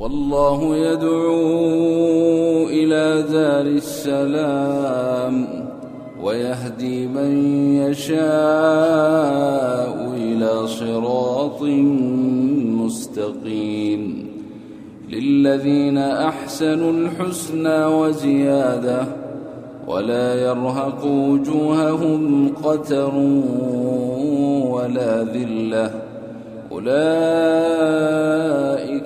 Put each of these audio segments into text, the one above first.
والله يدعو إلى دار السلام ويهدي من يشاء إلى صراط مستقيم للذين أحسنوا الحسنى وزيادة ولا يرهق وجوههم قتر ولا ذلة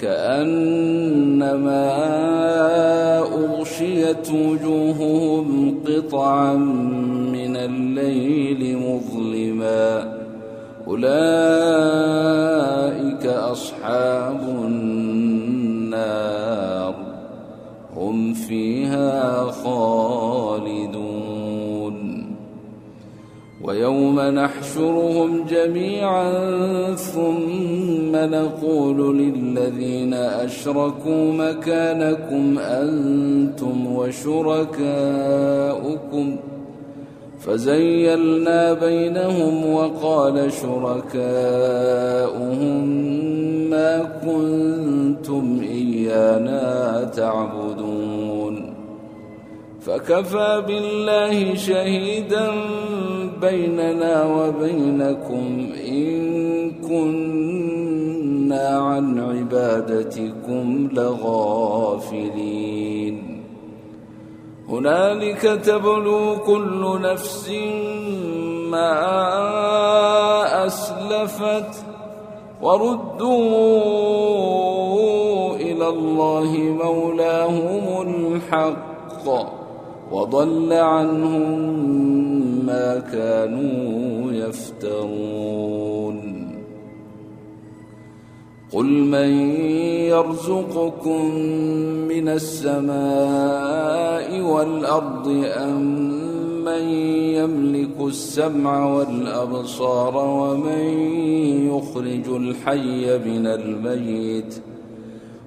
كأنما أغشيت وجوههم قطعا من الليل مظلما. أولئك جميعا ثم نقول للذين أشركوا مكانكم أنتم وشركاؤكم. فزيلنا بينهم وقال شركاؤهم ما كنتم إيانا تعبدون. فكفى بالله شهيدا بيننا وبينكم إن كنا عن عبادتكم لغافلين. هنالك تبلو كل نفس ما أسلفت وردوا إلى الله مولاهم الحق. وضل عنهم ما كانوا يفترون. قل من يرزقكم من السماء والأرض أم من يملك السمع والأبصار ومن يخرج الحي من الميت ۖ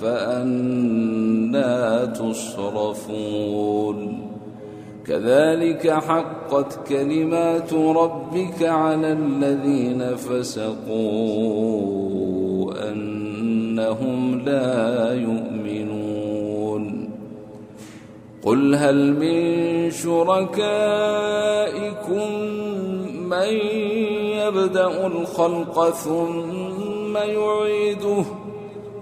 فأنا تصرفون. كذلك حقت كلمات ربك على الذين فسقوا أنهم لا يؤمنون. قل هل من شركائكم من يبدأ الخلق ثم يعيده